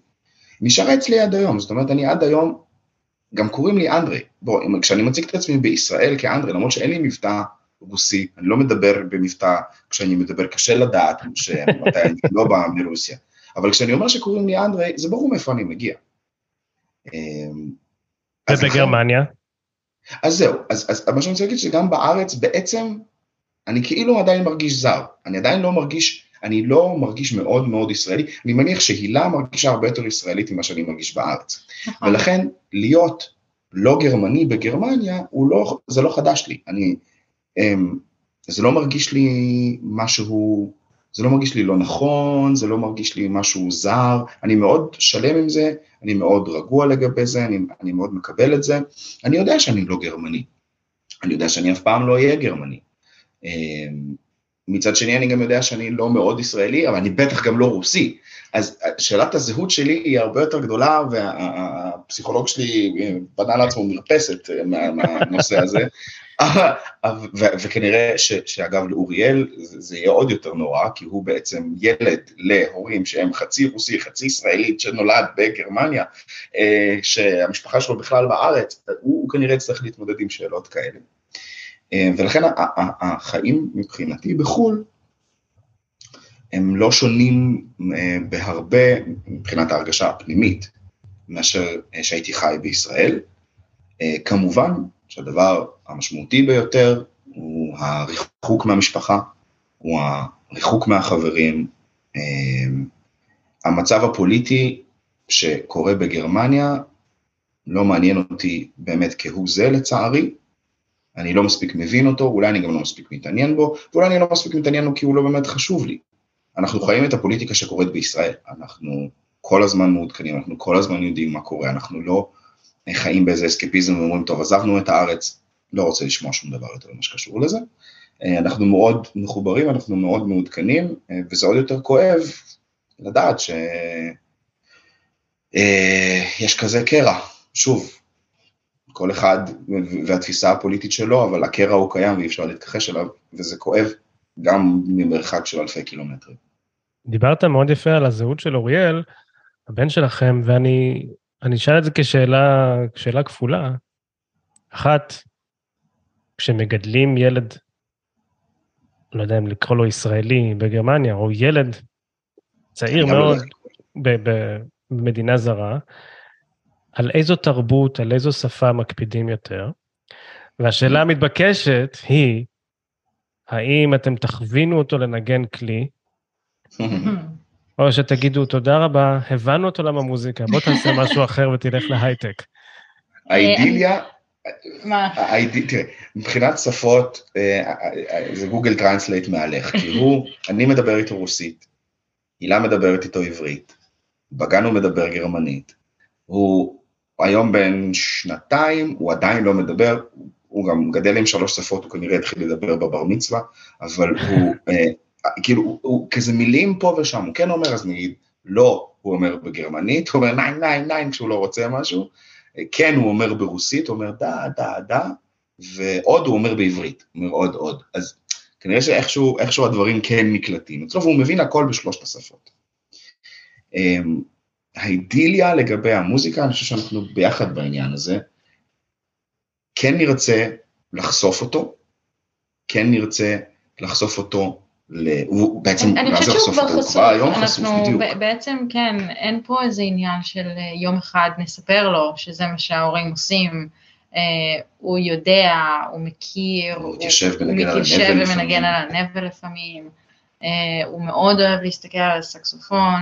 נשאר אצלי עד היום. זאת אומרת, אני עד היום, גם קוראים לי אנדרי. בוא, כשאני מציג את עצמי בישראל כאנדרי, למרות שאין לי מבטא רוסי, אני לא מדבר במבטא, כשאני מדבר קשה לדעת שמתי אני לא בא מרוסיה. אבל כשאני אומר שקוראים לי אנדרי, זה ברור מאיפה אני מגיע. אמ, ובגרמניה? אז זהו, אז, אז מה שאני רוצה להגיד שגם בארץ בעצם אני כאילו עדיין מרגיש זר, אני עדיין לא מרגיש, אני לא מרגיש מאוד מאוד ישראלי, אני מניח שהילה מרגישה הרבה יותר ישראלית ממה שאני מרגיש בארץ. נכון. ולכן להיות לא גרמני בגרמניה, לא, זה לא חדש לי, אני, אמ, זה לא מרגיש לי משהו, זה לא מרגיש לי לא נכון, זה לא מרגיש לי משהו זר, אני מאוד שלם עם זה, אני מאוד רגוע לגבי זה, אני, אני מאוד מקבל את זה, אני יודע שאני לא גרמני, אני יודע שאני אף פעם לא אהיה גרמני, אמ, מצד שני אני גם יודע שאני לא מאוד ישראלי, אבל אני בטח גם לא רוסי. אז שאלת הזהות שלי היא הרבה יותר גדולה, והפסיכולוג שלי אה, בנה לעצמו מרפסת אה, מהנושא הזה. וכנראה ש, שאגב לאוריאל זה, יהיה עוד יותר נורא, כי הוא בעצם ילד להורים שהם חצי רוסי, חצי ישראלית, שנולד בגרמניה, אה, שהמשפחה שלו בכלל בארץ, הוא כנראה יצטרך להתמודד עם שאלות כאלה. אה, ולכן החיים מבחינתי בחו"ל הם לא שונים אה, בהרבה מבחינת ההרגשה הפנימית מאשר אה, שהייתי חי בישראל. כמובן שהדבר המשמעותי ביותר הוא הריחוק מהמשפחה, הוא הריחוק מהחברים. המצב הפוליטי שקורה בגרמניה לא מעניין אותי באמת כהוא זה לצערי, אני לא מספיק מבין אותו, אולי אני גם לא מספיק מתעניין בו, ואולי אני לא מספיק מתעניין בו כי הוא לא באמת חשוב לי. אנחנו חיים את הפוליטיקה שקורית בישראל, אנחנו כל הזמן מעודכנים, אנחנו כל הזמן יודעים מה קורה, אנחנו לא חיים באיזה אסקפיזם ואומרים, טוב, עזבנו את הארץ, לא רוצה לשמוע שום דבר יותר ממה שקשור לזה. אנחנו מאוד מחוברים, אנחנו מאוד מעודכנים, וזה עוד יותר כואב לדעת שיש אה, כזה קרע. שוב, כל אחד והתפיסה הפוליטית שלו, אבל הקרע הוא קיים ואי אפשר להתכחש אליו, וזה כואב גם ממרחק של אלפי קילומטרים. דיברת מאוד יפה על הזהות של אוריאל, הבן שלכם, ואני אשאל את זה כשאלה, כשאלה כפולה. אחת, כשמגדלים ילד, לא יודע אם לקרוא לו ישראלי בגרמניה, או ילד צעיר לא מאוד במדינה זרה, על איזו תרבות, על איזו שפה מקפידים יותר. והשאלה המתבקשת היא, האם אתם תכווינו אותו לנגן כלי, או שתגידו, תודה רבה, הבנו את עולם המוזיקה, בוא תעשה משהו אחר ותלך להייטק. האידיליה, מה? תראה, מבחינת שפות, אה, אה, זה Google Translate מהלך, כי הוא, אני מדבר איתו רוסית, הילה מדברת איתו עברית, בגן הוא מדבר גרמנית, הוא היום בן שנתיים, הוא עדיין לא מדבר, הוא גם גדל עם שלוש שפות, הוא כנראה התחיל לדבר בבר מצווה, אבל הוא, אה, כאילו, הוא, הוא כזה מילים פה ושם, הוא כן אומר, אז נגיד, לא, הוא אומר בגרמנית, הוא אומר ניין, ניין, ניין, כשהוא לא רוצה משהו, כן, הוא אומר ברוסית, הוא אומר דה, דה, דה, ועוד הוא אומר בעברית, הוא אומר עוד, עוד. אז כנראה שאיכשהו איכשהו הדברים כן נקלטים אצלו, והוא מבין הכל בשלושת השפות. האידיליה לגבי המוזיקה, אני חושב שאנחנו ביחד בעניין הזה, כן נרצה לחשוף אותו, כן נרצה לחשוף אותו, ל... הוא בעצם, אני חושבת שהוא כבר? הוא חשוף, כבר היום חשוף, אנחנו בדיוק. בעצם כן, אין פה איזה עניין של אה, יום אחד נספר לו שזה מה שההורים עושים, אה, הוא יודע, הוא מכיר, הוא מתיישב הוא ומנגן על הנבל לפעמים. אה, הוא מאוד אוהב להסתכל על הסקסופון,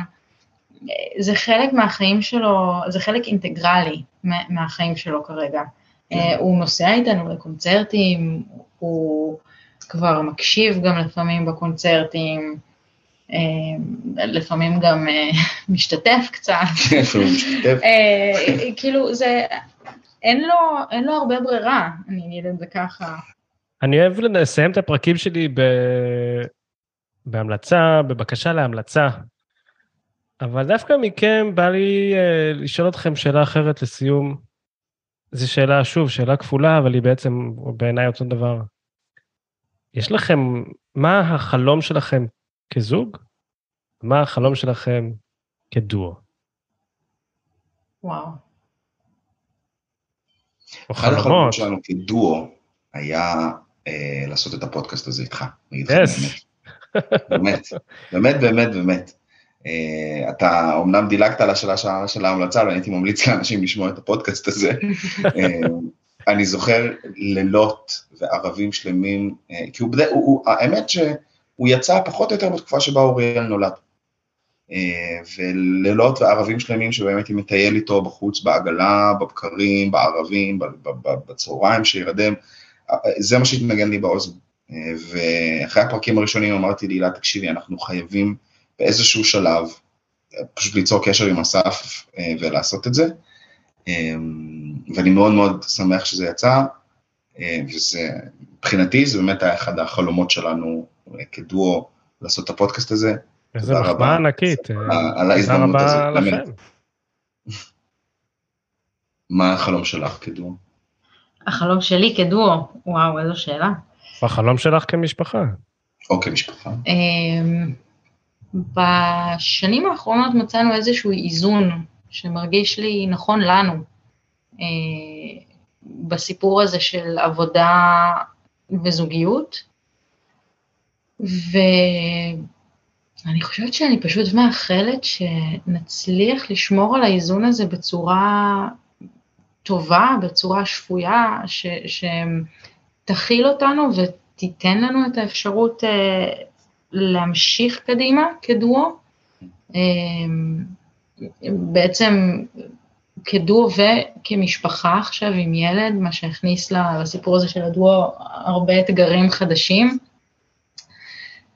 זה חלק מהחיים שלו, זה חלק אינטגרלי מה- מהחיים שלו כרגע. כן. אה, הוא נוסע איתנו לקונצרטים, הוא כבר מקשיב גם לפעמים בקונצרטים, אה, לפעמים גם אה, משתתף קצת. אה, כאילו זה, אין לו, אין לו הרבה ברירה, אני אגיד את זה ככה. אני אוהב לסיים את הפרקים שלי ב... בהמלצה, בבקשה להמלצה. אבל דווקא מכם בא לי uh, לשאול אתכם שאלה אחרת לסיום. זו שאלה, שוב, שאלה כפולה, אבל היא בעצם בעיניי אותו דבר. יש לכם, מה החלום שלכם כזוג? מה החלום שלכם כדואו? וואו. או אחד החלומות חלומות? שלנו כדואו היה אה, לעשות את הפודקאסט הזה איתך. אני אגיד לך Yes. באמת, באמת, באמת, באמת. אה, אתה אומנם דילגת על השאלה של- של ההמלצה, אבל הייתי ממליץ לאנשים לשמוע את הפודקאסט הזה. אה, אני זוכר לילות וערבים שלמים, אה, כי הוא, בדי- הוא, הוא, האמת שהוא יצא פחות או יותר בתקופה שבה אוריאל נולד. אה, ולילות וערבים שלמים שבאמת הייתי מטייל איתו בחוץ בעגלה, בבקרים, בערבים, בצהריים שירדם, זה מה שהתנגן לי באוזן. אה, ואחרי הפרקים הראשונים אמרתי להילה, תקשיבי, אנחנו חייבים באיזשהו שלב פשוט ליצור קשר עם אסף אה, ולעשות את זה. אה, ואני מאוד מאוד שמח שזה יצא, אה, וזה, מבחינתי זה באמת היה אחד החלומות שלנו כדואו לעשות את הפודקאסט הזה. איזה. מחמאה ענקית. על- ההזדמנות הזאת, תודה רבה באמת. לכם. מה החלום שלך כדואו? החלום שלי כדואו, וואו, איזו שאלה. החלום שלך כמשפחה. או כמשפחה? בשנים האחרונות מצאנו איזשהו איזון שמרגיש לי נכון לנו אה, בסיפור הזה של עבודה וזוגיות. ואני חושבת שאני פשוט מאחלת שנצליח לשמור על האיזון הזה בצורה טובה, בצורה שפויה, ש, שתכיל אותנו ותיתן לנו את האפשרות אה, להמשיך קדימה כדואו. אה, בעצם כדואו וכמשפחה עכשיו עם ילד, מה שהכניס לסיפור הזה של הדואו הרבה אתגרים חדשים.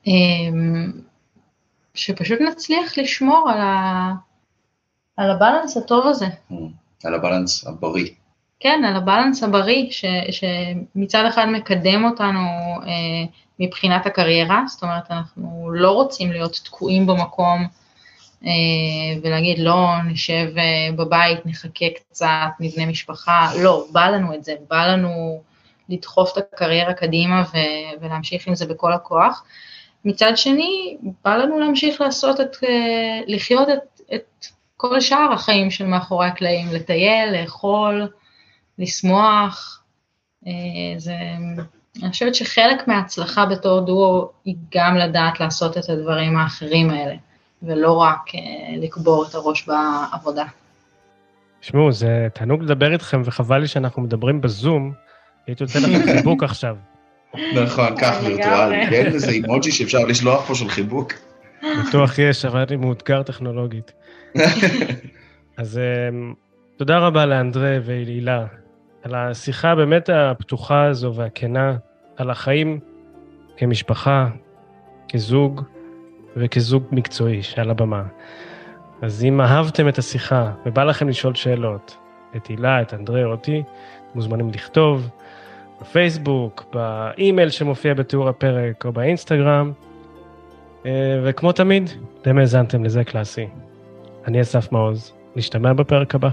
אה, שפשוט נצליח לשמור על, ה... על הבלנס הטוב הזה. על הבלנס הבריא. כן, על הבלנס הבריא, ש, שמצד אחד מקדם אותנו אה, מבחינת הקריירה, זאת אומרת, אנחנו לא רוצים להיות תקועים במקום אה, ולהגיד, לא, נשב אה, בבית, נחכה קצת, נבנה משפחה, לא, בא לנו את זה, בא לנו לדחוף את הקריירה קדימה ו- ולהמשיך עם זה בכל הכוח. מצד שני, בא לנו להמשיך לעשות את, אה, לחיות את, את כל שאר החיים של מאחורי הקלעים, לטייל, לאכול, לשמוח. אה, זה, אני חושבת שחלק מההצלחה בתור דואו היא גם לדעת לעשות את הדברים האחרים האלה, ולא רק אה, לקבור את הראש בעבודה. תשמעו, זה תענוג לדבר איתכם, וחבל לי שאנחנו מדברים בזום, הייתי רוצה לכם חיבוק עכשיו. נכון, כך וירטואלי. אין איזה אימוג'י שאפשר לשלוח פה של חיבוק. בטוח יש, אבל אני מאותגר טכנולוגית. אז תודה רבה לאנדרי ולהילה על השיחה באמת הפתוחה הזו והכנה, על החיים כמשפחה, כזוג וכזוג מקצועי שעל הבמה. אז אם אהבתם את השיחה ובא לכם לשאול שאלות, את הילה, את אנדרי או אותי, מוזמנים לכתוב בפייסבוק, באימייל שמופיע בתיאור הפרק או באינסטגרם. אה, וכמו תמיד, אתם האזנתם לזה קלאסי. אני אסף מעוז, נשתמע בפרק הבא.